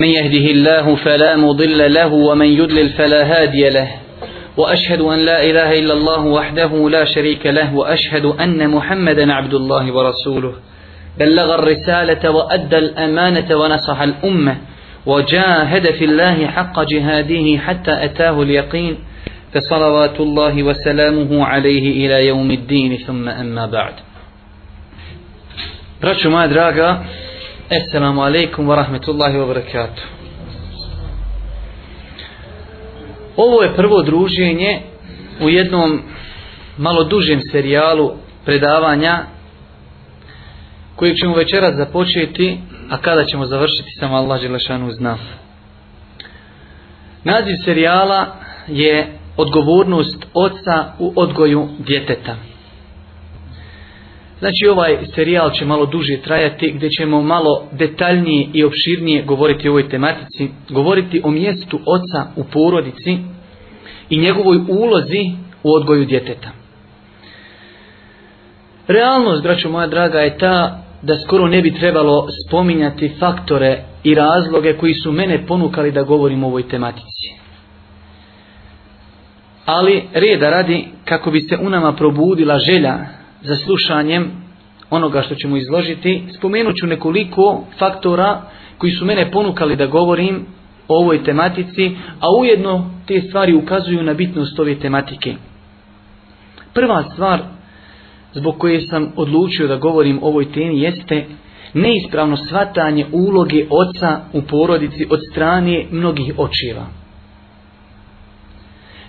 من يهده الله فلا مضل له ومن يدلل فلا هادي له وأشهد أن لا إله إلا الله وحده لا شريك له وأشهد أن محمدا عبد الله ورسوله بلغ الرسالة وأدى الأمانة ونصح الأمة وجاهد في الله حق جهاده حتى أتاه اليقين فصلوات الله وسلامه عليه إلى يوم الدين ثم أما بعد Braćo ما draga, Assalamu alaikum wa rahmetullahi wa barakatuh. Ovo je prvo druženje u jednom malo dužem serijalu predavanja kojeg ćemo večeras započeti, a kada ćemo završiti sam Allah Želešanu zna. Naziv serijala je odgovornost oca u odgoju djeteta. Znači ovaj serijal će malo duže trajati gdje ćemo malo detaljnije i opširnije govoriti o ovoj tematici, govoriti o mjestu oca u porodici i njegovoj ulozi u odgoju djeteta. Realnost, braćo moja draga, je ta da skoro ne bi trebalo spominjati faktore i razloge koji su mene ponukali da govorim o ovoj tematici. Ali reda radi kako bi se u nama probudila želja za slušanjem onoga što ćemo izložiti, spomenut ću nekoliko faktora koji su mene ponukali da govorim o ovoj tematici, a ujedno te stvari ukazuju na bitnost ove tematike. Prva stvar zbog koje sam odlučio da govorim o ovoj temi jeste neispravno svatanje uloge oca u porodici od strane mnogih očiva.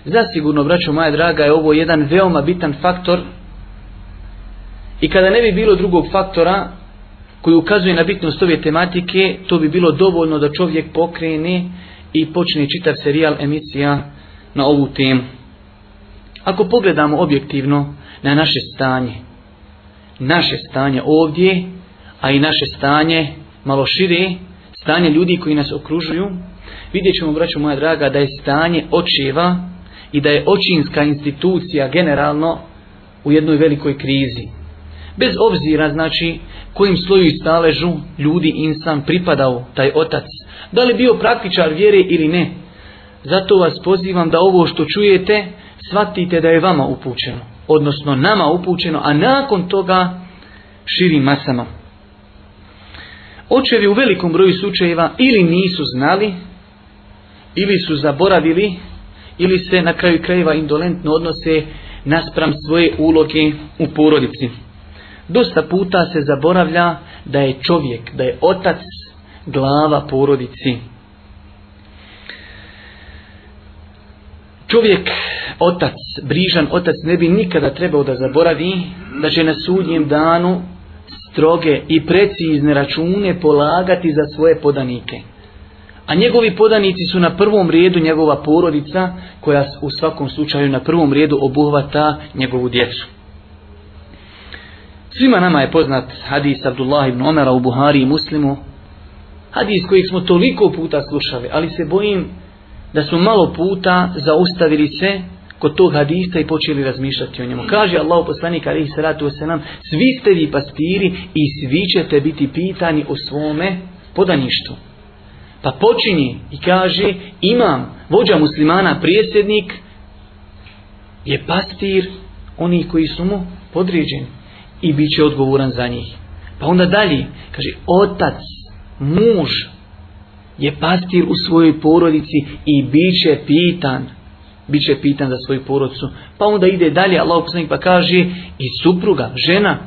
Zasigurno, braćo moja draga, je ovo jedan veoma bitan faktor i kada ne bi bilo drugog faktora koji ukazuje na bitnost ove tematike, to bi bilo dovoljno da čovjek pokrene i počne čitav serijal emisija na ovu temu. Ako pogledamo objektivno na naše stanje, naše stanje ovdje, a i naše stanje malo šire, stanje ljudi koji nas okružuju, vidjet ćemo, braćo moja draga, da je stanje očeva i da je očinska institucija generalno u jednoj velikoj krizi. Bez obzira znači kojim sloju i staležu ljudi insan pripadao taj otac. Da li bio praktičar vjere ili ne. Zato vas pozivam da ovo što čujete shvatite da je vama upućeno. Odnosno nama upućeno, a nakon toga širi masama. Očevi u velikom broju slučajeva ili nisu znali, ili su zaboravili, ili se na kraju krajeva indolentno odnose naspram svoje uloge u porodici. Dosta puta se zaboravlja da je čovjek, da je otac glava porodici. Čovjek, otac, brižan otac ne bi nikada trebao da zaboravi da će na sudnjem danu stroge i precizne račune polagati za svoje podanike. A njegovi podanici su na prvom redu njegova porodica koja u svakom slučaju na prvom redu obuhvata njegovu djecu. Svima nama je poznat hadis Abdullah ibn Omera u Buhari i Muslimu. Hadis kojeg smo toliko puta slušali, ali se bojim da smo malo puta zaustavili se kod tog hadisa i počeli razmišljati o njemu. Kaže Allah poslanik Ih salatu wasalam, svi ste vi pastiri i svi ćete biti pitani o svome podaništu. Pa počini i kaže, imam vođa muslimana prijesednik, je pastir onih koji su mu podređeni i bit će odgovoran za njih. Pa onda dalje, kaže, otac, muž je pastir u svojoj porodici i bit će pitan. će pitan za svoju porodicu. Pa onda ide dalje, Allah poslanik pa kaže, i supruga, žena,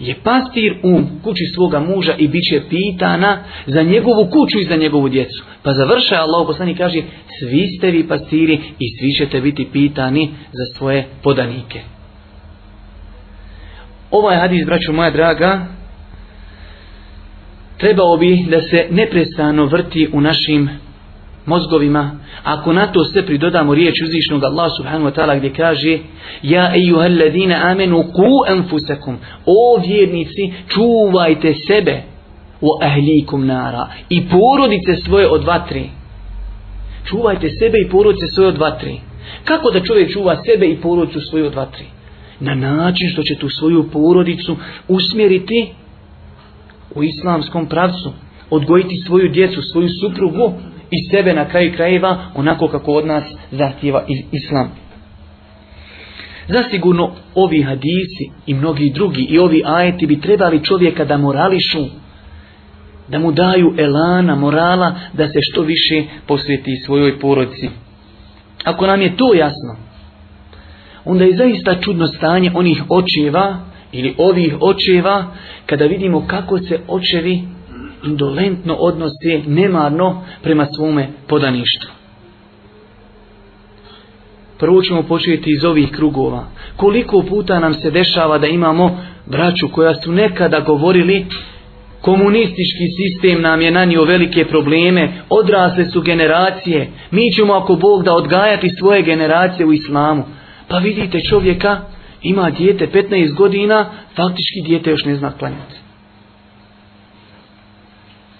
je pastir u kući svoga muža i bit će pitana za njegovu kuću i za njegovu djecu. Pa završa Allah poslanik kaže, svi ste vi pastiri i svi ćete biti pitani za svoje podanike. Ovaj hadis, braću moja draga, trebao bi da se neprestano vrti u našim mozgovima. Ako na to sve pridodamo riječ uzvišnog Allah subhanahu wa ta'ala gdje kaže Ja ejuhel ladina amenu ku anfusakum O vjernici, čuvajte sebe u ahlikum nara i porodice svoje od vatri. Čuvajte sebe i porodice svoje od vatri. Kako da čovjek čuva sebe i porodicu svoju od vatri? na način što će tu svoju porodicu usmjeriti u islamskom pravcu, odgojiti svoju djecu, svoju suprugu i sebe na kraju krajeva onako kako od nas zahtjeva islam. Zasigurno ovi hadisi i mnogi drugi i ovi ajeti bi trebali čovjeka da morališu, da mu daju elana, morala, da se što više posvjeti svojoj porodci. Ako nam je to jasno, onda je zaista čudno stanje onih očeva ili ovih očeva kada vidimo kako se očevi indolentno odnose nemarno prema svome podaništvu. Prvo ćemo početi iz ovih krugova. Koliko puta nam se dešava da imamo braću koja su nekada govorili komunistički sistem nam je nanio velike probleme, odrasle su generacije, mi ćemo ako Bog da odgajati svoje generacije u islamu. Pa vidite čovjeka ima dijete 15 godina, faktički dijete još ne zna klanjati.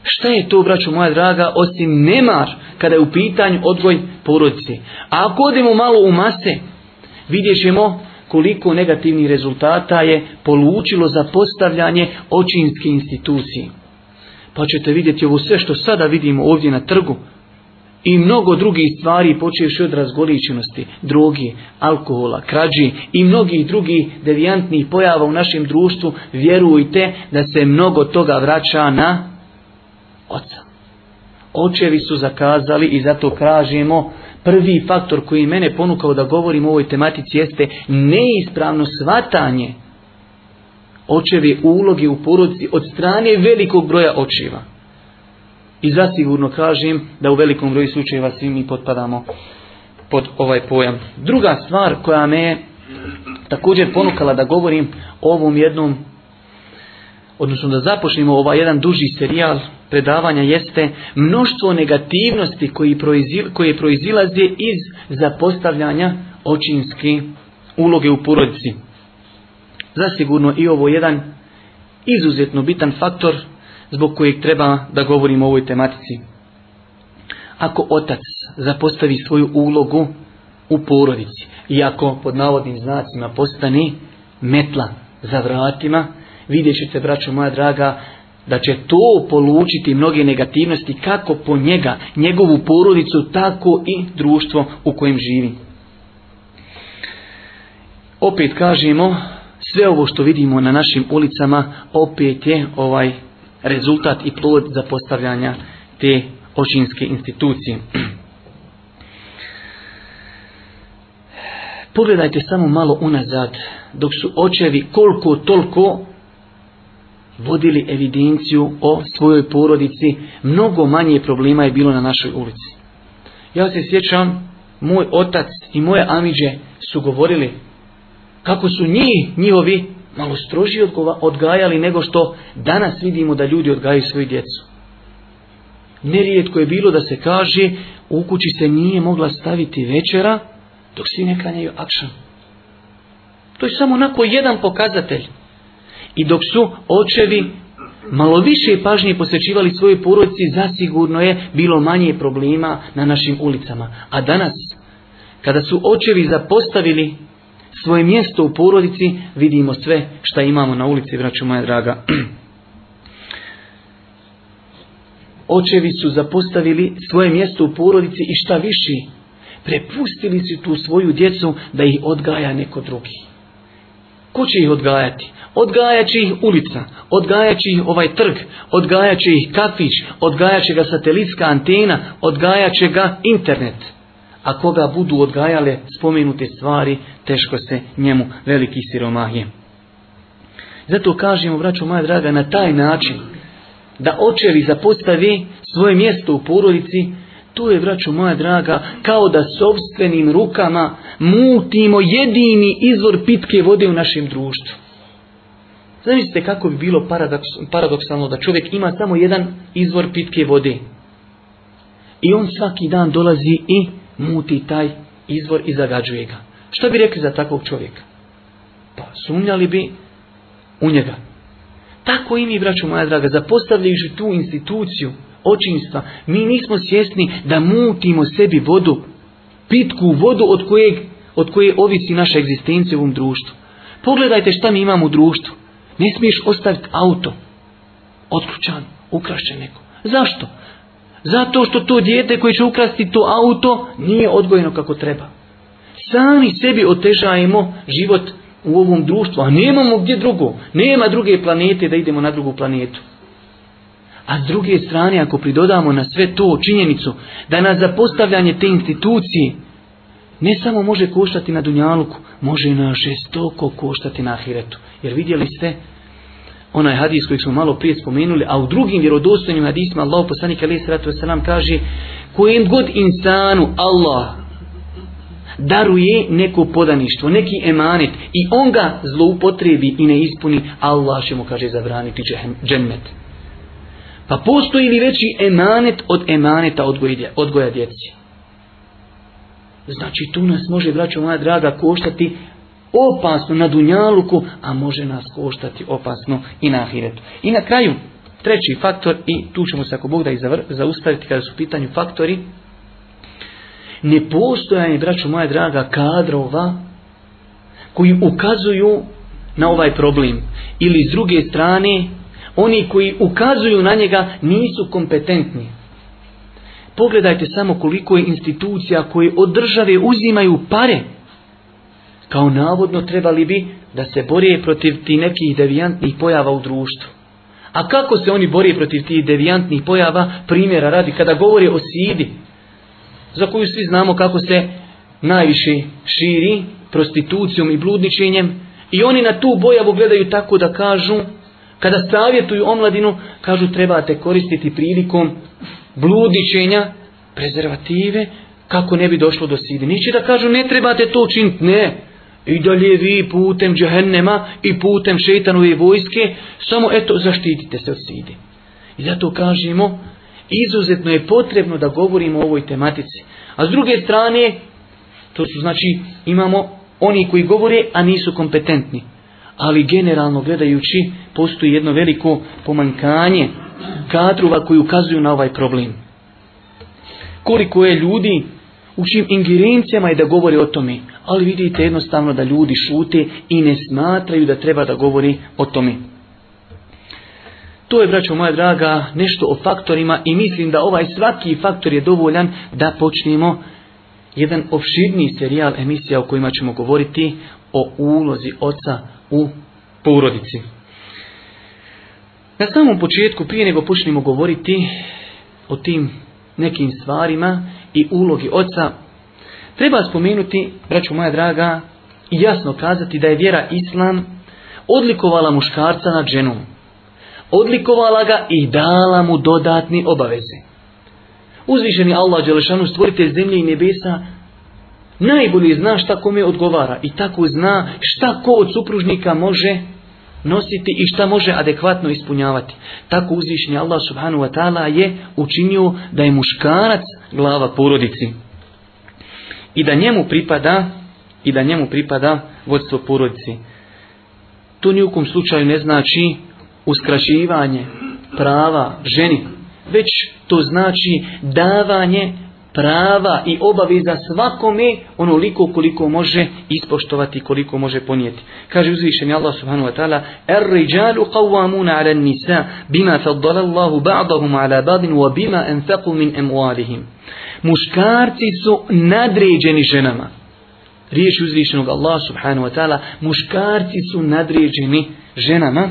Šta je to, braću moja draga, osim nemar kada je u pitanju odgoj porodice? A ako odemo malo u mase, vidjet ćemo koliko negativnih rezultata je polučilo za postavljanje očinske institucije. Pa ćete vidjeti ovo sve što sada vidimo ovdje na trgu, i mnogo drugih stvari počevši od razgoličenosti, drogi, alkohola, krađi i mnogih drugih devijantnih pojava u našem društvu, vjerujte da se mnogo toga vraća na oca. Očevi su zakazali i zato tražimo. prvi faktor koji mene ponukao da govorim o ovoj tematici jeste neispravno svatanje očevi ulogi u porodici od strane velikog broja očeva. I zasigurno kažem da u velikom broju slučajeva svi mi potpadamo pod ovaj pojam. Druga stvar koja me je također ponukala da govorim o ovom jednom, odnosno da započnemo ovaj jedan duži serijal predavanja jeste mnoštvo negativnosti koji proizil, koje proizilaze iz zapostavljanja očinske uloge u porodici. Zasigurno i ovo jedan izuzetno bitan faktor zbog kojeg treba da govorimo o ovoj tematici. Ako otac zapostavi svoju ulogu u porodici i ako pod navodnim znacima postani metla za vratima, vidjet ćete, braćo moja draga, da će to polučiti mnoge negativnosti kako po njega, njegovu porodicu, tako i društvo u kojem živi. Opet kažemo, sve ovo što vidimo na našim ulicama, opet je ovaj rezultat i plod postavljanja te očinske institucije. Pogledajte samo malo unazad, dok su očevi koliko toliko vodili evidenciju o svojoj porodici, mnogo manje problema je bilo na našoj ulici. Ja se sjećam, moj otac i moje amiđe su govorili kako su njih, njihovi malo stroži odgajali nego što danas vidimo da ljudi odgajaju svoju djecu. Nerijetko je bilo da se kaže u kući se nije mogla staviti večera dok svi ne klanjaju akšan. To je samo onako jedan pokazatelj. I dok su očevi malo više pažnje posvećivali svojoj porodici, zasigurno je bilo manje problema na našim ulicama. A danas, kada su očevi zapostavili svoje mjesto u porodici, vidimo sve šta imamo na ulici, vraću moja draga. Očevi su zapostavili svoje mjesto u porodici i šta viši, prepustili su tu svoju djecu da ih odgaja neko drugi. Ko će ih odgajati? Odgajat ih ulica, odgajat će ih ovaj trg, odgajat će ih kafić, odgajat će ga satelitska antena, odgajat će ga internet a koga budu odgajale spomenute stvari, teško se njemu veliki siromah je. Zato kažemo, braćo moja draga, na taj način da očevi zapostavi svoje mjesto u porodici, to je, braćo moja draga, kao da sobstvenim rukama mutimo jedini izvor pitke vode u našem društvu. Zamislite kako bi bilo paradoks, paradoksalno da čovjek ima samo jedan izvor pitke vode. I on svaki dan dolazi i muti taj izvor i zagađuje ga. Što bi rekli za takvog čovjeka? Pa sumnjali bi u njega. Tako i mi, braću moja draga, zapostavljajući tu instituciju očinstva, mi nismo svjesni da mutimo sebi vodu, pitku vodu od, od koje ovisi naša egzistencija u ovom društvu. Pogledajte šta mi imamo u društvu. Ne smiješ ostaviti auto otključan, ukrašćen neko. Zašto? Zato što to dijete koje će ukrasti to auto nije odgojeno kako treba. Sami sebi otežajemo život u ovom društvu, a nemamo gdje drugo. Nema druge planete da idemo na drugu planetu. A s druge strane, ako pridodamo na sve to činjenicu da nas zapostavljanje te institucije ne samo može koštati na Dunjaluku, može i na žestoko koštati na Ahiretu. Jer vidjeli ste onaj hadis koji smo malo prije spomenuli, a u drugim vjerodostojnim hadisima Allah poslanik alaih sallatu wasalam kaže kojem god insanu Allah daruje neko podaništvo, neki emanet i on ga zloupotrebi i ne ispuni, Allah će mu kaže zabraniti džennet. Pa postoji li veći emanet od emaneta odgoja djeci? Znači tu nas može, braćo moja draga, koštati opasno na dunjaluku, a može nas koštati opasno i na ahiretu. I na kraju, treći faktor, i tu ćemo se ako Bog da i zaustaviti kada su u pitanju faktori, ne nepostojanje, braću moja draga, kadrova koji ukazuju na ovaj problem. Ili s druge strane, oni koji ukazuju na njega nisu kompetentni. Pogledajte samo koliko je institucija koje od države uzimaju pare kao navodno trebali bi da se bore protiv ti nekih devijantnih pojava u društvu. A kako se oni bore protiv tih devijantnih pojava, primjera radi, kada govori o sidi, za koju svi znamo kako se najviše širi prostitucijom i bludničenjem, i oni na tu bojavu gledaju tako da kažu, kada savjetuju omladinu, kažu trebate koristiti prilikom bludničenja, prezervative, kako ne bi došlo do sidi. Neće da kažu ne trebate to učiniti, ne. I dalje vi putem džehennema i putem šetanove vojske, samo eto zaštitite se od sidi. I zato kažemo, izuzetno je potrebno da govorimo o ovoj tematici. A s druge strane, to su znači imamo oni koji govore, a nisu kompetentni. Ali generalno gledajući, postoji jedno veliko pomankanje kadrova koji ukazuju na ovaj problem. Koliko je ljudi u čim ingerencijama je da govori o tome. Ali vidite jednostavno da ljudi šute i ne smatraju da treba da govori o tome. To je, braćo moja draga, nešto o faktorima i mislim da ovaj svaki faktor je dovoljan da počnemo jedan opširni serijal emisija o kojima ćemo govoriti o ulozi oca u porodici. Na samom početku, prije nego počnemo govoriti o tim nekim stvarima, i ulogi oca, treba spomenuti, braću moja draga, i jasno kazati da je vjera Islam odlikovala muškarca nad ženom. Odlikovala ga i dala mu dodatni obaveze. Uzvišeni Allah Đelešanu stvoritelj zemlje i nebesa najbolje zna šta kome odgovara i tako zna šta ko od supružnika može nositi i šta može adekvatno ispunjavati. Tako uzvišenje Allah subhanahu wa ta'ala je učinio da je muškarac glava porodici i da njemu pripada i da njemu pripada vodstvo porodici. To ni u kom slučaju ne znači uskraćivanje prava ženi, već to znači davanje prava i obaveza svakome onoliko koliko može ispoštovati, koliko može ponijeti. Kaže uzvišeni Allah subhanahu wa ta'ala ar rijalu qawwamuna ala nisa bima faddalallahu ba'dahum ala ba'din wa bima anfaqu min amwalihim. Muškarci su nadređeni ženama. Riječ uzvišenog Allah subhanahu wa ta'ala muškarci su nadređeni ženama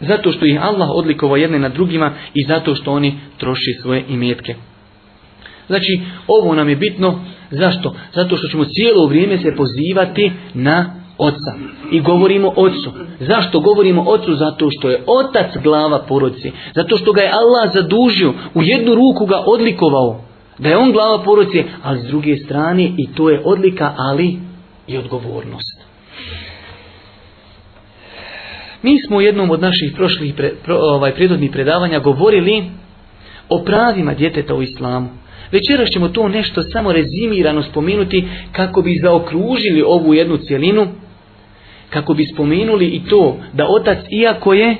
zato što ih Allah odlikova jedne na drugima i zato što oni troši svoje imetke. Znači, ovo nam je bitno. Zašto? Zato što ćemo cijelo vrijeme se pozivati na oca. I govorimo ocu. Zašto govorimo ocu? Zato što je otac glava poroci. Zato što ga je Allah zadužio. U jednu ruku ga odlikovao. Da je on glava poroci. Ali s druge strane i to je odlika, ali i odgovornost. Mi smo u jednom od naših prošlih pre, ovaj, predodnih predavanja govorili o pravima djeteta u islamu. Večeras ćemo to nešto samo rezimirano spomenuti kako bi zaokružili ovu jednu cjelinu, kako bi spomenuli i to da otac iako je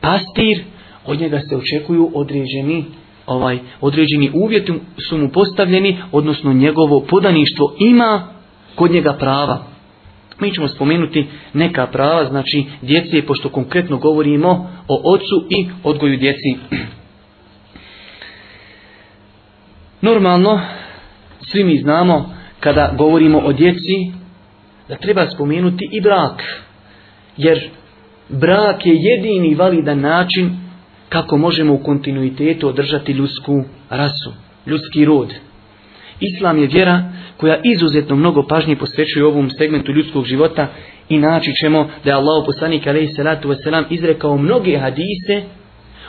pastir, od njega se očekuju određeni ovaj određeni uvjeti su mu postavljeni, odnosno njegovo podaništvo ima kod njega prava. Mi ćemo spomenuti neka prava, znači djeci, pošto konkretno govorimo o ocu i odgoju djeci. Normalno, svi mi znamo kada govorimo o djeci da treba spomenuti i brak. Jer brak je jedini validan način kako možemo u kontinuitetu održati ljudsku rasu, ljudski rod. Islam je vjera koja izuzetno mnogo pažnje posvećuje ovom segmentu ljudskog života i naći ćemo da je Allah poslanik alaihi salatu wasalam izrekao mnoge hadise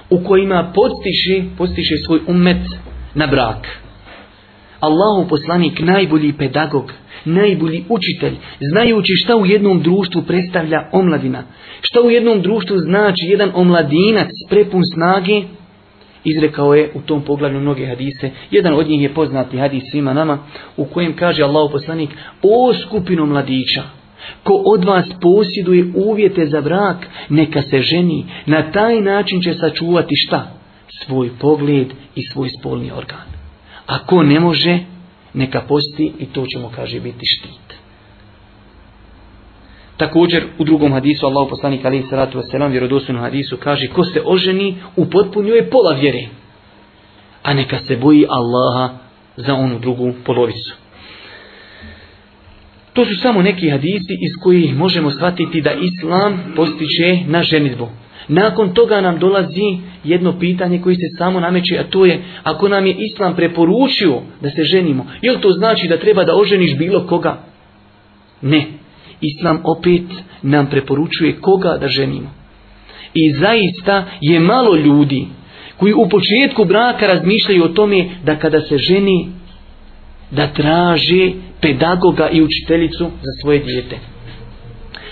u kojima postiši postiše svoj umet na brak. Allahu poslanik najbolji pedagog, najbolji učitelj, znajući šta u jednom društvu predstavlja omladina, šta u jednom društvu znači jedan omladinac prepun snage, izrekao je u tom poglavlju mnoge hadise. Jedan od njih je poznati hadis svima nama, u kojem kaže Allahu poslanik, o skupinu mladića, ko od vas posjeduje uvjete za brak, neka se ženi, na taj način će sačuvati šta? svoj pogled i svoj spolni organ. Ako ne može, neka posti i to ćemo, kaže, biti štit. Također u drugom hadisu Allah poslanik ali salatu wasalam vjerodostojnom hadisu kaže ko se oženi upotpunjuje pola vjere a neka se boji Allaha za onu drugu polovicu. To su samo neki hadisi iz kojih možemo shvatiti da islam postiče na ženitbu. Nakon toga nam dolazi jedno pitanje koje se samo nameće, a to je ako nam je Islam preporučio da se ženimo, jel to znači da treba da oženiš bilo koga? Ne. Islam opet nam preporučuje koga da ženimo. I zaista je malo ljudi koji u početku braka razmišljaju o tome da kada se ženi da traže pedagoga i učiteljicu za svoje dijete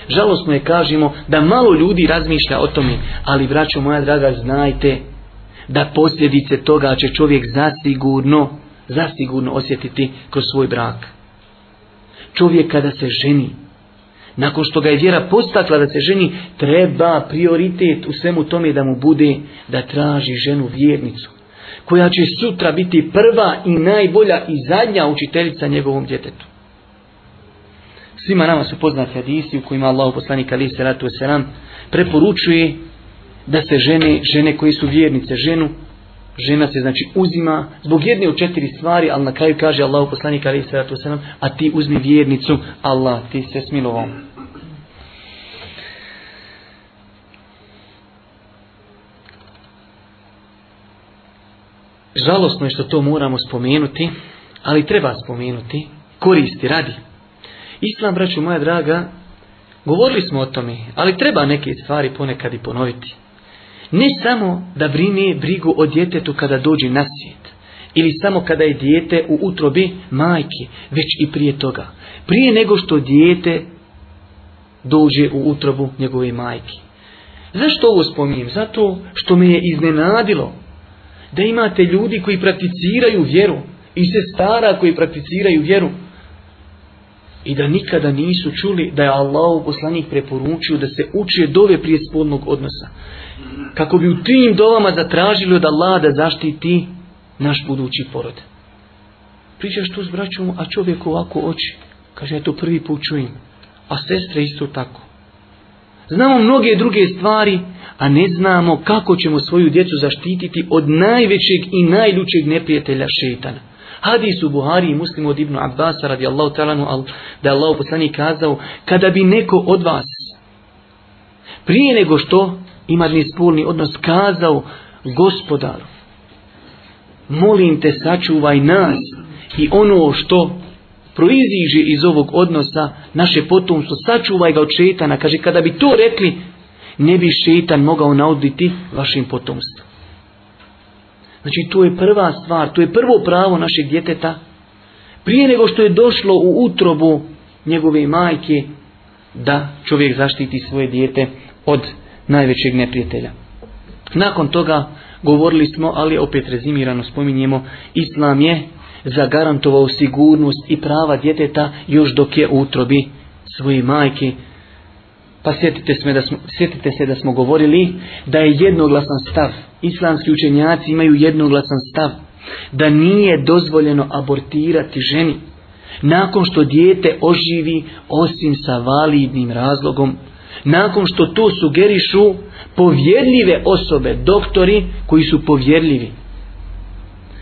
žalosno je kažemo da malo ljudi razmišlja o tome, ali braćo moja draga znajte da posljedice toga će čovjek zasigurno, zasigurno osjetiti kroz svoj brak. Čovjek kada se ženi, nakon što ga je vjera postakla da se ženi, treba prioritet u svemu tome da mu bude da traži ženu vjernicu, koja će sutra biti prva i najbolja i zadnja učiteljica njegovom djetetu. Svima nama su poznati hadisi u kojima Allah poslanik ali se ratu preporučuje da se žene, žene koji su vjernice ženu, žena se znači uzima zbog jedne od četiri stvari, ali na kraju kaže Allah poslanik ali se ratu a ti uzmi vjernicu, Allah ti se smilovao. Žalosno je što to moramo spomenuti, ali treba spomenuti, koristi radi. Islam, braću moja draga, govorili smo o tome, ali treba neke stvari ponekad i ponoviti. Ne samo da brine brigu o djetetu kada dođe na svijet, ili samo kada je dijete u utrobi majke, već i prije toga. Prije nego što dijete dođe u utrobu njegove majke. Zašto ovo spominjem? Zato što me je iznenadilo da imate ljudi koji prakticiraju vjeru i sestara koji prakticiraju vjeru, i da nikada nisu čuli da je Allah poslanik preporučio da se uče dove prije spodnog odnosa. Kako bi u tim dovama zatražili od Allah da zaštiti naš budući porod. Pričaš tu s braćom, a čovjek ovako oči. Kaže, ja to prvi put čujem. A sestre isto tako. Znamo mnoge druge stvari, a ne znamo kako ćemo svoju djecu zaštititi od najvećeg i najljučeg neprijatelja šetana. Hadis u Buhari i muslimu od Ibnu Abbas radijallahu talanu da je Allah poslani kazao kada bi neko od vas prije nego što ima spolni odnos kazao gospodaru molim te sačuvaj nas i ono što proiziđe iz ovog odnosa naše potomstvo, sačuvaj ga od šetana. Kaže, kada bi to rekli, ne bi šetan mogao nauditi vašim potomstvom. Znači to je prva stvar, to je prvo pravo našeg djeteta. Prije nego što je došlo u utrobu njegove majke, da čovjek zaštiti svoje dijete od najvećeg neprijatelja. Nakon toga govorili smo, ali opet rezimirano spominjemo, Islam je zagarantovao sigurnost i prava djeteta još dok je u utrobi svoje majke. Pa sjetite, se da smo, sjetite se da smo govorili da je jednoglasan stav islamski učenjaci imaju jednoglasan stav da nije dozvoljeno abortirati ženi nakon što dijete oživi osim sa validnim razlogom, nakon što to sugerišu povjerljive osobe, doktori koji su povjerljivi.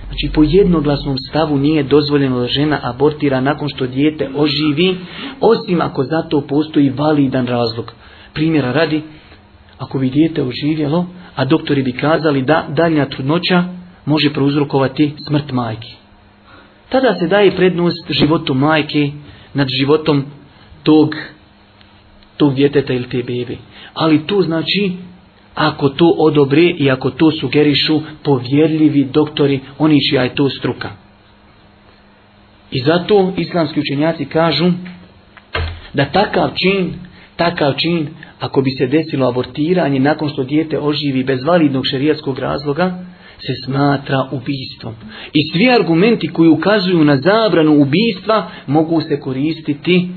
Znači po jednoglasnom stavu nije dozvoljeno da žena abortira nakon što dijete oživi, osim ako za to postoji validan razlog. Primjera radi, ako bi dijete oživjelo, a doktori bi kazali da daljnja trudnoća može prouzrokovati smrt majke. Tada se daje prednost životu majke nad životom tog, tog djeteta ili te bebe. Ali to znači ako to odobre i ako to sugerišu povjerljivi doktori, oni čija je to struka. I zato islamski učenjaci kažu da takav čin, takav čin ako bi se desilo abortiranje nakon što dijete oživi bez validnog šerijatskog razloga, se smatra ubijstvom. I svi argumenti koji ukazuju na zabranu ubistva mogu se koristiti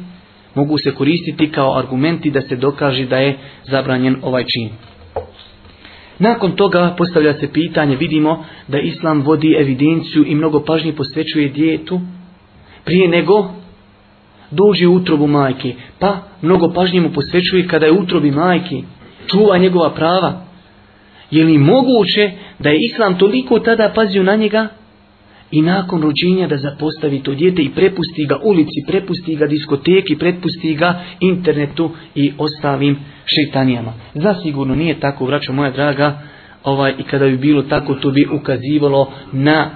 mogu se koristiti kao argumenti da se dokaže da je zabranjen ovaj čin. Nakon toga postavlja se pitanje, vidimo da Islam vodi evidenciju i mnogo pažnje posvećuje dijetu prije nego dođe u utrobu majke, pa mnogo pažnje mu posvećuje kada je u utrobi majke, čuva njegova prava. Je li moguće da je Islam toliko tada pazio na njega i nakon rođenja da zapostavi to dijete i prepusti ga ulici, prepusti ga diskoteki, prepusti ga internetu i ostalim šeitanijama. Zasigurno nije tako, vraćam moja draga, ovaj, i kada bi bilo tako, to bi ukazivalo na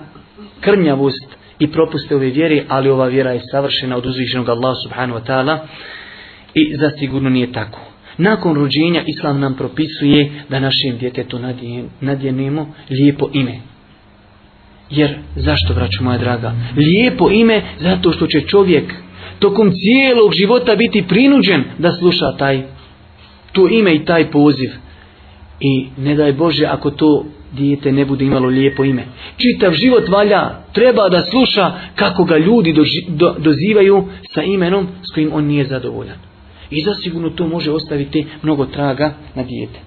krnjavost i propuste ove vjeri, ali ova vjera je savršena od uzvišenog Allaha subhanahu wa ta'ala i zasigurno nije tako. Nakon rođenja Islam nam propisuje da našem djetetu nadjenimo lijepo ime. Jer, zašto, braću moja draga? Lijepo ime zato što će čovjek tokom cijelog života biti prinuđen da sluša taj, to ime i taj poziv. I ne daj Bože ako to dijete ne bude imalo lijepo ime. Čitav život valja, treba da sluša kako ga ljudi dozivaju sa imenom s kojim on nije zadovoljan. I zasigurno to može ostaviti mnogo traga na dijete.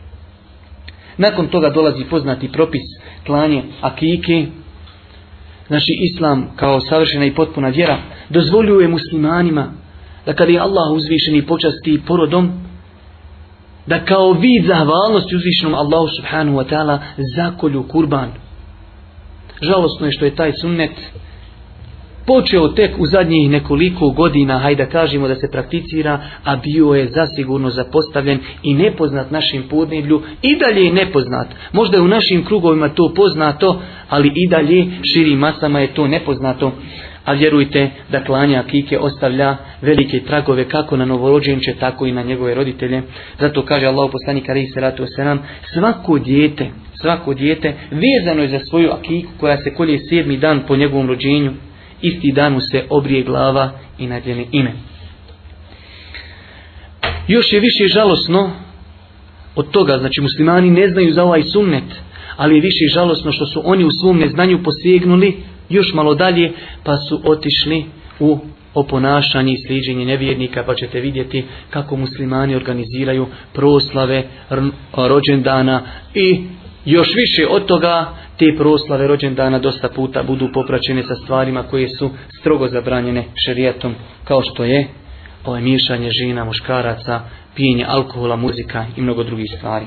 Nakon toga dolazi poznati propis klanje akike, znači islam kao savršena i potpuna vjera, dozvoljuje muslimanima da kada je Allah uzvišeni počasti porodom, da kao vid zahvalnosti uzvišenom Allahu subhanahu wa ta'ala zakolju kurban. Žalostno je što je taj sunnet počeo tek u zadnjih nekoliko godina, hajde da kažemo da se prakticira, a bio je zasigurno zapostavljen i nepoznat našim podneblju, i dalje je nepoznat. Možda je u našim krugovima to poznato, ali i dalje širim masama je to nepoznato. A vjerujte da klanja akike ostavlja velike tragove kako na novorođenče, tako i na njegove roditelje. Zato kaže Allah poslanik se svako dijete, svako dijete vezano je za svoju akiku koja se kolje sedmi dan po njegovom rođenju, isti dan mu se obrije glava i nadljene ime. Još je više žalosno od toga, znači muslimani ne znaju za ovaj sunnet, ali je više žalosno što su oni u svom neznanju posegnuli još malo dalje, pa su otišli u oponašanje i sliđenje nevjernika, pa ćete vidjeti kako muslimani organiziraju proslave rođendana i još više od toga te proslave rođendana dosta puta budu popraćene sa stvarima koje su strogo zabranjene šerijatom kao što je ovaj žena, muškaraca, pijenje alkohola, muzika i mnogo drugih stvari.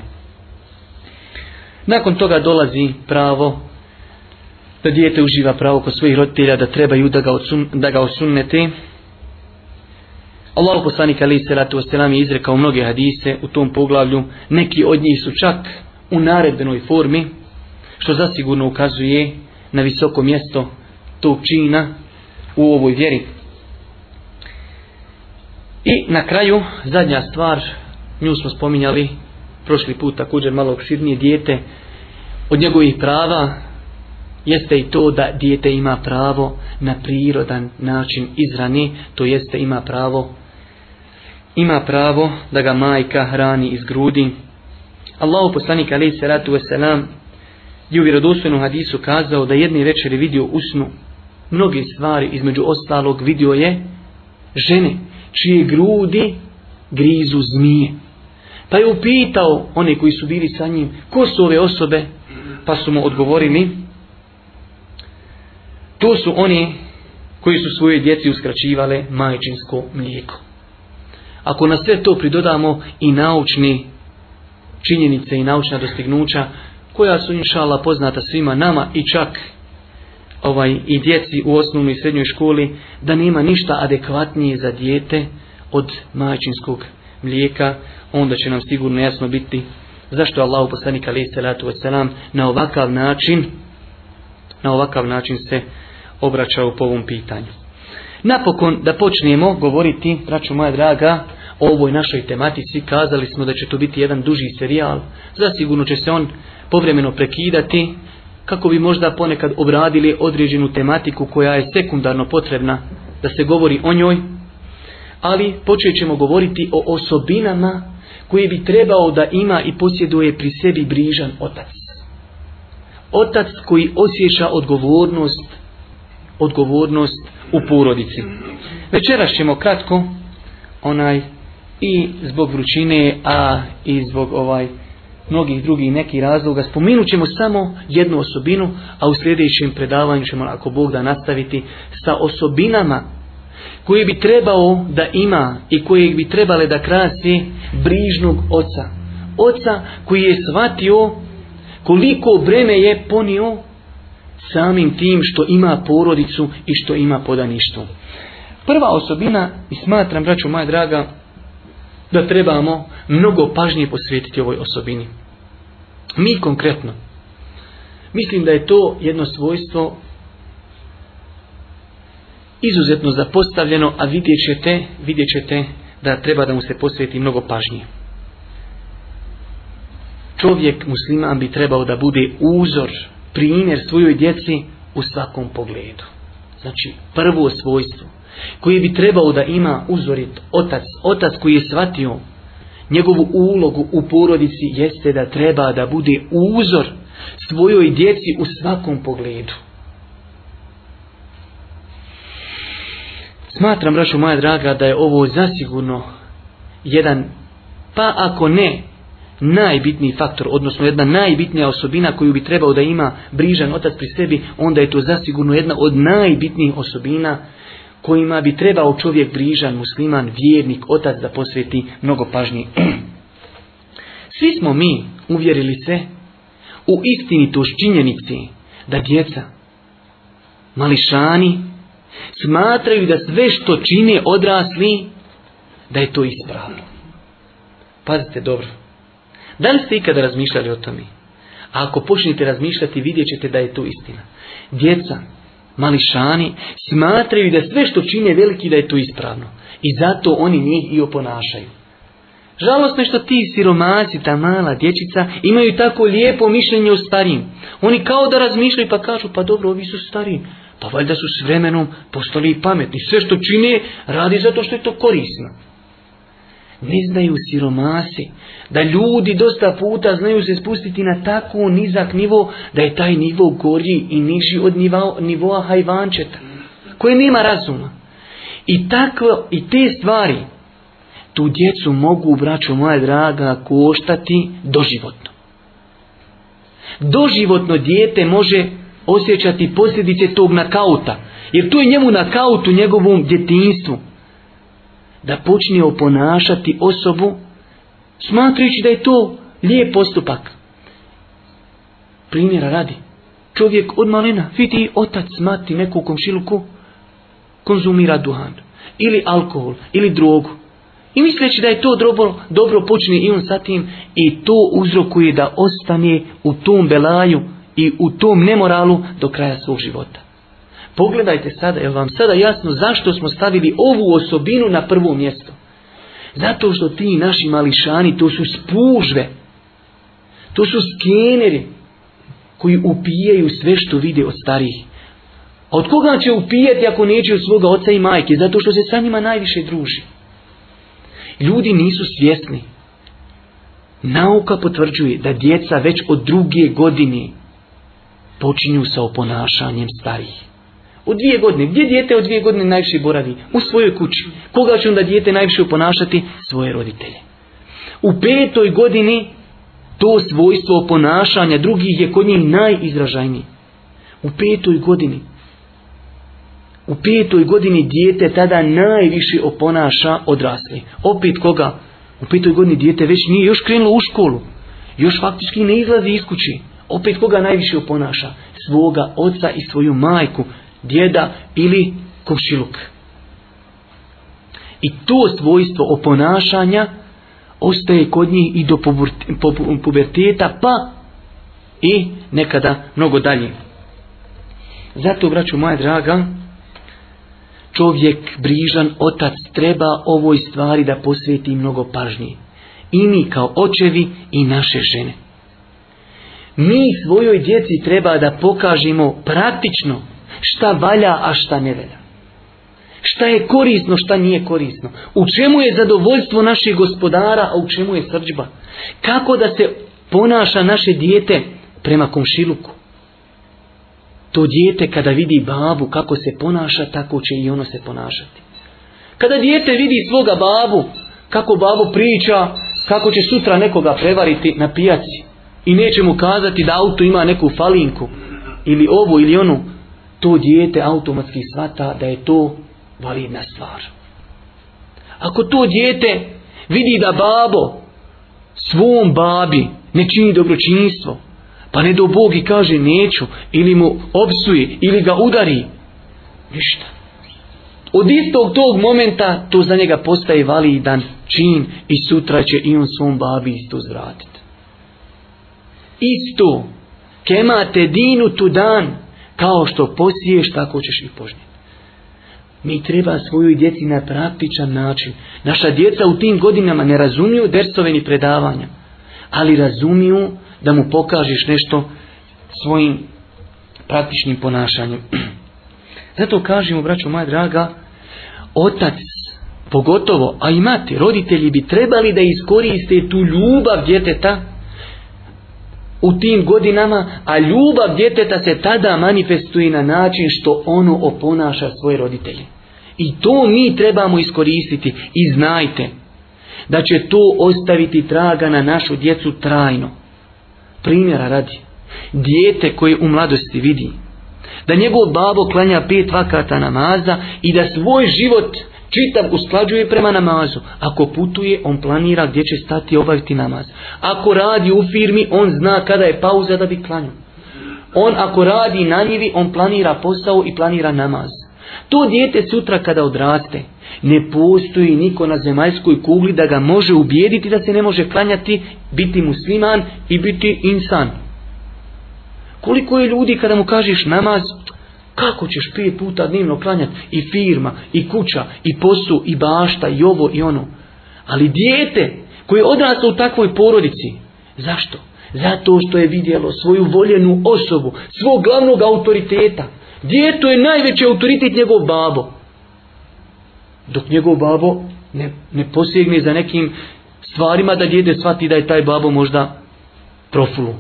Nakon toga dolazi pravo da dijete uživa pravo kod svojih roditelja, da trebaju da ga, odsun, da ga osunnete. Allah poslanik ali je izrekao mnoge hadise u tom poglavlju, neki od njih su čak u naredbenoj formi, što zasigurno ukazuje na visoko mjesto tog čina u ovoj vjeri. I na kraju, zadnja stvar, nju smo spominjali prošli put također malo opširnije dijete, od njegovih prava jeste i to da dijete ima pravo na prirodan način izrani, to jeste ima pravo ima pravo da ga majka hrani iz grudi. Allahu poslanik alejhi salatu vesselam je u vjerodostojnom hadisu kazao da jedne večeri vidio usnu mnoge stvari, između ostalog vidio je žene čije grudi grizu zmije. Pa je upitao one koji su bili sa njim, ko su ove osobe? Pa su mu odgovorili, to su oni koji su svoje djeci uskraćivale majčinsko mlijeko. Ako na sve to pridodamo i naučni činjenice i naučna dostignuća koja su inšala poznata svima nama i čak ovaj i djeci u osnovnoj i srednjoj školi da nema ništa adekvatnije za dijete od majčinskog mlijeka, onda će nam sigurno jasno biti zašto je Allah poslanik alaihi salatu wasalam na ovakav način na ovakav način se obraćao po ovom pitanju. Napokon da počnemo govoriti, braću moja draga, o ovoj našoj tematici. Kazali smo da će to biti jedan duži serijal. Zasigurno će se on povremeno prekidati kako bi možda ponekad obradili određenu tematiku koja je sekundarno potrebna da se govori o njoj. Ali počet ćemo govoriti o osobinama koje bi trebao da ima i posjeduje pri sebi brižan otac. Otac koji osjeća odgovornost odgovornost u porodici. Večeras ćemo kratko onaj i zbog vrućine, a i zbog ovaj mnogih drugih nekih razloga. Spomenut ćemo samo jednu osobinu, a u sljedećem predavanju ćemo, ako Bog da, nastaviti sa osobinama koje bi trebao da ima i koje bi trebale da krasi brižnog oca. Oca koji je shvatio koliko breme je ponio samim tim što ima porodicu i što ima podaništvo. Prva osobina, i smatram, braću moja draga, da trebamo mnogo pažnje posvetiti ovoj osobini. Mi konkretno. Mislim da je to jedno svojstvo izuzetno zapostavljeno, a vidjet ćete, da treba da mu se posveti mnogo pažnje. Čovjek musliman bi trebao da bude uzor primjer svojoj djeci u svakom pogledu. Znači, prvo svojstvo koje bi trebao da ima uzorit otac, otac koji je shvatio njegovu ulogu u porodici jeste da treba da bude uzor svojoj djeci u svakom pogledu. Smatram, rašu moja draga, da je ovo zasigurno jedan, pa ako ne najbitniji faktor, odnosno jedna najbitnija osobina koju bi trebao da ima brižan otac pri sebi, onda je to zasigurno jedna od najbitnijih osobina kojima bi trebao čovjek brižan, musliman, vjernik, otac da posveti mnogo pažnje Svi smo mi uvjerili se u istinitost činjenici da djeca, mališani, smatraju da sve što čine odrasli, da je to ispravno. Pazite dobro. Da li ste ikada razmišljali o tome? A ako počnete razmišljati, vidjet ćete da je to istina. Djeca, mališani, smatraju da sve što čine veliki da je to ispravno. I zato oni njih i oponašaju. Žalosno je što ti siromaci, ta mala dječica, imaju tako lijepo mišljenje o starijim. Oni kao da razmišljaju pa kažu, pa dobro, ovi su stariji. Pa valjda su s vremenom postali pametni. Sve što čine, radi zato što je to korisno ne znaju siromasi, da ljudi dosta puta znaju se spustiti na tako nizak nivo, da je taj nivo gorji i niži od nivoa, nivoa hajvančeta, koji nema razuma. I, tako, I te stvari, tu djecu mogu, braćo moja draga, koštati doživotno. Doživotno dijete može osjećati posljedice tog nakauta, jer tu je njemu nakaut u njegovom djetinstvu da počne oponašati osobu smatrajući da je to lijep postupak. Primjera radi. Čovjek od malina vidi otac, mati, neku komšiluku konzumira duhan ili alkohol ili drogu. I misleći da je to dobro, dobro počne i on sa tim i to uzrokuje da ostane u tom belaju i u tom nemoralu do kraja svog života. Pogledajte sada, je vam sada jasno zašto smo stavili ovu osobinu na prvo mjesto? Zato što ti naši mališani, to su spužve. To su skeneri koji upijaju sve što vide od starijih. A od koga će upijati ako neće od svoga oca i majke? Zato što se sa njima najviše druži. Ljudi nisu svjesni. Nauka potvrđuje da djeca već od druge godine počinju sa oponašanjem starijih. U dvije godine. Gdje dijete od dvije godine najviše boravi? U svojoj kući. Koga će onda dijete najviše oponašati? Svoje roditelje. U petoj godini to svojstvo ponašanja drugih je kod njih najizražajniji. U petoj godini. U petoj godini dijete tada najviše oponaša odrasli. Opet koga? U petoj godini dijete već nije još krenulo u školu. Još faktički ne izlazi iz kući. Opet koga najviše oponaša? Svoga oca i svoju majku djeda ili komšiluk. I to svojstvo oponašanja ostaje kod njih i do puberteta, pa i nekada mnogo dalje. Zato, braću moja draga, čovjek, brižan, otac treba ovoj stvari da posveti mnogo pažnje. I mi kao očevi i naše žene. Mi svojoj djeci treba da pokažemo praktično šta valja, a šta ne valja. Šta je korisno, šta nije korisno. U čemu je zadovoljstvo naših gospodara, a u čemu je srđba. Kako da se ponaša naše dijete prema komšiluku. To dijete kada vidi babu kako se ponaša, tako će i ono se ponašati. Kada dijete vidi svoga babu, kako babu priča, kako će sutra nekoga prevariti na pijaci i neće mu kazati da auto ima neku falinku ili ovu ili onu, to dijete automatski shvata da je to validna stvar. Ako to dijete vidi da babo svom babi ne čini dobročinstvo, pa ne do Bog i kaže neću, ili mu obsuje, ili ga udari, ništa. Od istog tog momenta to za njega postaje validan čin i sutra će i on svom babi isto zvratiti. Isto, kemate dinu tu dan, kao što posiješ, tako ćeš i požnjeti. Mi treba svoju djeci na praktičan način. Naša djeca u tim godinama ne razumiju dersove predavanja, ali razumiju da mu pokažeš nešto svojim praktičnim ponašanjem. Zato kažemo, braćo moja draga, otac, pogotovo, a i mati, roditelji bi trebali da iskoriste tu ljubav djeteta u tim godinama, a ljubav djeteta se tada manifestuje na način što ono oponaša svoje roditelje. I to mi trebamo iskoristiti i znajte da će to ostaviti traga na našu djecu trajno. Primjera radi, dijete koje u mladosti vidi da njegov babo klanja pet vakata namaza i da svoj život čitav usklađuje prema namazu. Ako putuje, on planira gdje će stati obaviti namaz. Ako radi u firmi, on zna kada je pauza da bi klanio. On ako radi na njivi, on planira posao i planira namaz. To dijete sutra kada odraste, ne postoji niko na zemaljskoj kugli da ga može ubijediti da se ne može klanjati, biti musliman i biti insan. Koliko je ljudi kada mu kažeš namaz, kako ćeš pet puta dnevno klanjati i firma, i kuća, i posu, i bašta, i ovo, i ono. Ali dijete koje je odraslo u takvoj porodici, zašto? Zato što je vidjelo svoju voljenu osobu, svog glavnog autoriteta. Djeto je najveći autoritet njegov babo. Dok njegov babo ne, ne posjegne za nekim stvarima da djede shvati da je taj babo možda profulu.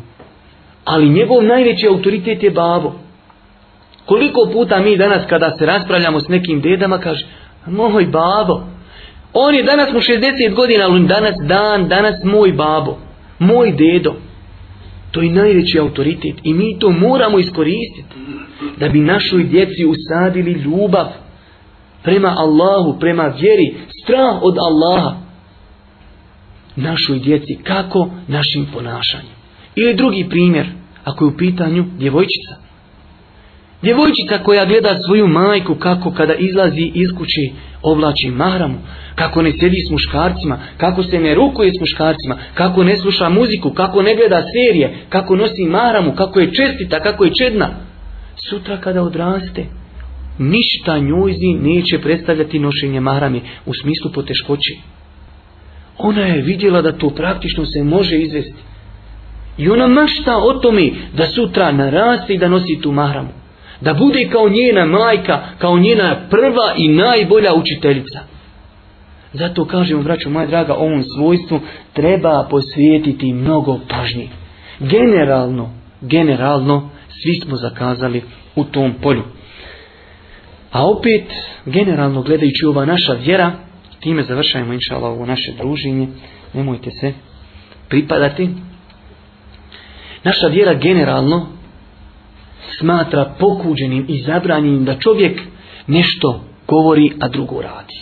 Ali njegov najveći autoritet je babo. Koliko puta mi danas kada se raspravljamo s nekim dedama kaže moj babo. On je danas mu 60 godina, ali danas dan, danas moj babo, moj dedo. To je najveći autoritet i mi to moramo iskoristiti da bi našoj djeci usadili ljubav prema Allahu, prema vjeri, strah od Allaha. Našoj djeci kako našim ponašanjem. Ili drugi primjer, ako je u pitanju djevojčica Djevojčica koja gleda svoju majku kako kada izlazi iz kuće oblači mahramu, kako ne sjedi s muškarcima, kako se ne rukuje s muškarcima, kako ne sluša muziku, kako ne gleda serije, kako nosi mahramu, kako je čestita, kako je čedna. Sutra kada odraste, ništa njuzi neće predstavljati nošenje marami u smislu poteškoće. Ona je vidjela da to praktično se može izvesti. I ona mašta o tome da sutra naraste i da nosi tu mahramu da bude kao njena majka, kao njena prva i najbolja učiteljica. Zato kažemo, braćo moja draga, ovom svojstvu treba posvijetiti mnogo pažnje. Generalno, generalno, svi smo zakazali u tom polju. A opet, generalno gledajući ova naša vjera, time završajmo inšala ovo naše druženje, nemojte se pripadati. Naša vjera generalno smatra pokuđenim i zabranjenim da čovjek nešto govori, a drugo radi.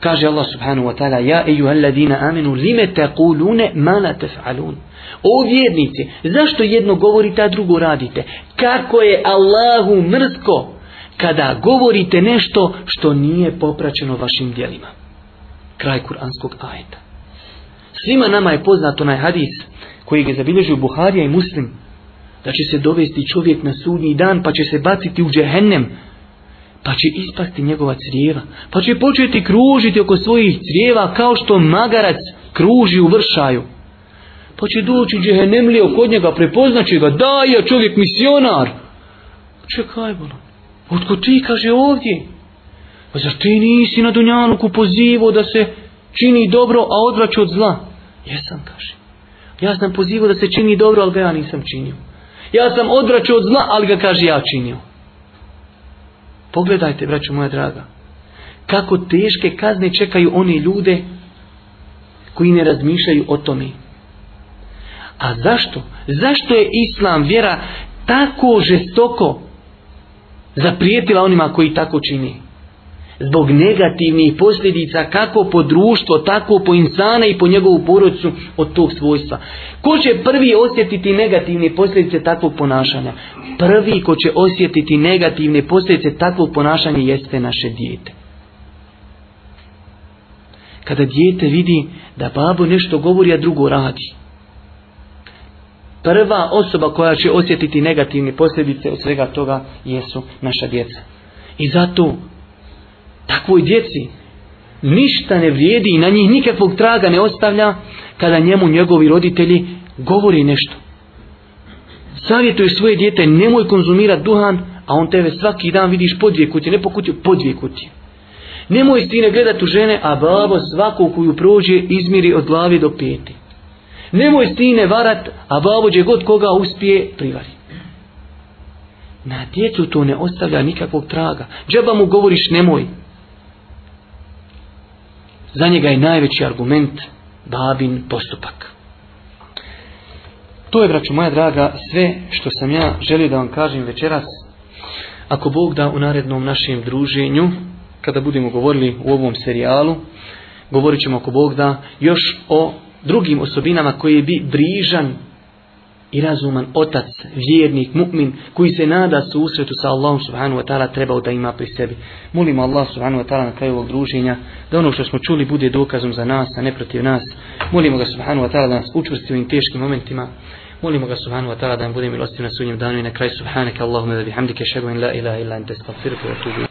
Kaže Allah subhanahu wa ta'ala Ja alladina aminu lime taqulune kulune manate fa'alun. O vjernici, zašto jedno govorite, a drugo radite? Kako je Allahu mrtvo kada govorite nešto što nije popraćeno vašim djelima. Kraj kuranskog ajeta. Svima nama je poznato onaj hadis koji je zabilježio Buharija i Muslim, da će se dovesti čovjek na sudnji dan, pa će se baciti u džehennem, pa će ispasti njegova crijeva, pa će početi kružiti oko svojih crijeva kao što magarac kruži u vršaju. Pa će doći lije oko njega, prepoznaće ga, da je čovjek misionar. Čekaj, bolo, otko ti kaže ovdje? Pa zar ti nisi na Dunjanuku pozivao da se čini dobro, a odvraća od zla? Jesam, kaže. Ja sam pozivao da se čini dobro, ali ga ja nisam činio. Ja sam odvraćao od zla, ali ga kaže ja činio. Pogledajte, braćo moja draga, kako teške kazne čekaju one ljude koji ne razmišljaju o tome. A zašto? Zašto je Islam vjera tako žestoko zaprijetila onima koji tako čini? zbog negativnih posljedica kako po društvo, tako po insana i po njegovu porodicu od tog svojstva. Ko će prvi osjetiti negativne posljedice takvog ponašanja? Prvi ko će osjetiti negativne posljedice takvog ponašanja jeste naše dijete. Kada dijete vidi da babo nešto govori, a drugo radi. Prva osoba koja će osjetiti negativne posljedice od svega toga jesu naša djeca. I zato takvoj djeci ništa ne vrijedi i na njih nikakvog traga ne ostavlja kada njemu njegovi roditelji govori nešto. i svoje dijete, nemoj konzumirati duhan, a on tebe svaki dan vidiš po dvije kutije, ne po kutiju, po dvije kutije. Nemoj sine gledat u žene, a babo svaku koju prođe izmiri od glave do peti. Nemoj ne varat, a babo god koga uspije privari. Na djecu to ne ostavlja nikakvog traga. Džaba mu govoriš nemoj, za njega je najveći argument babin postupak. To je, braću moja draga, sve što sam ja želio da vam kažem večeras. Ako Bog da u narednom našem druženju, kada budemo govorili u ovom serijalu, govorit ćemo ako Bog da još o drugim osobinama koje bi brižan i razuman otac, vjernik, mukmin koji se nada su susretu sa Allahom subhanu wa ta'ala trebao da ima pri sebi. Molimo Allah subhanu wa ta'ala na kraju ovog druženja, da ono što smo čuli bude dokazom za nas, a ne protiv nas. Molimo ga subhanu wa ta'ala da nas učvrsti u teškim momentima. Molimo ga subhanu wa ta'ala da nam bude milostiv na sunjem danu i na kraju subhanaka Allahumma da bihamdike šedu la ilaha illa ente astaghfiruka wa atubu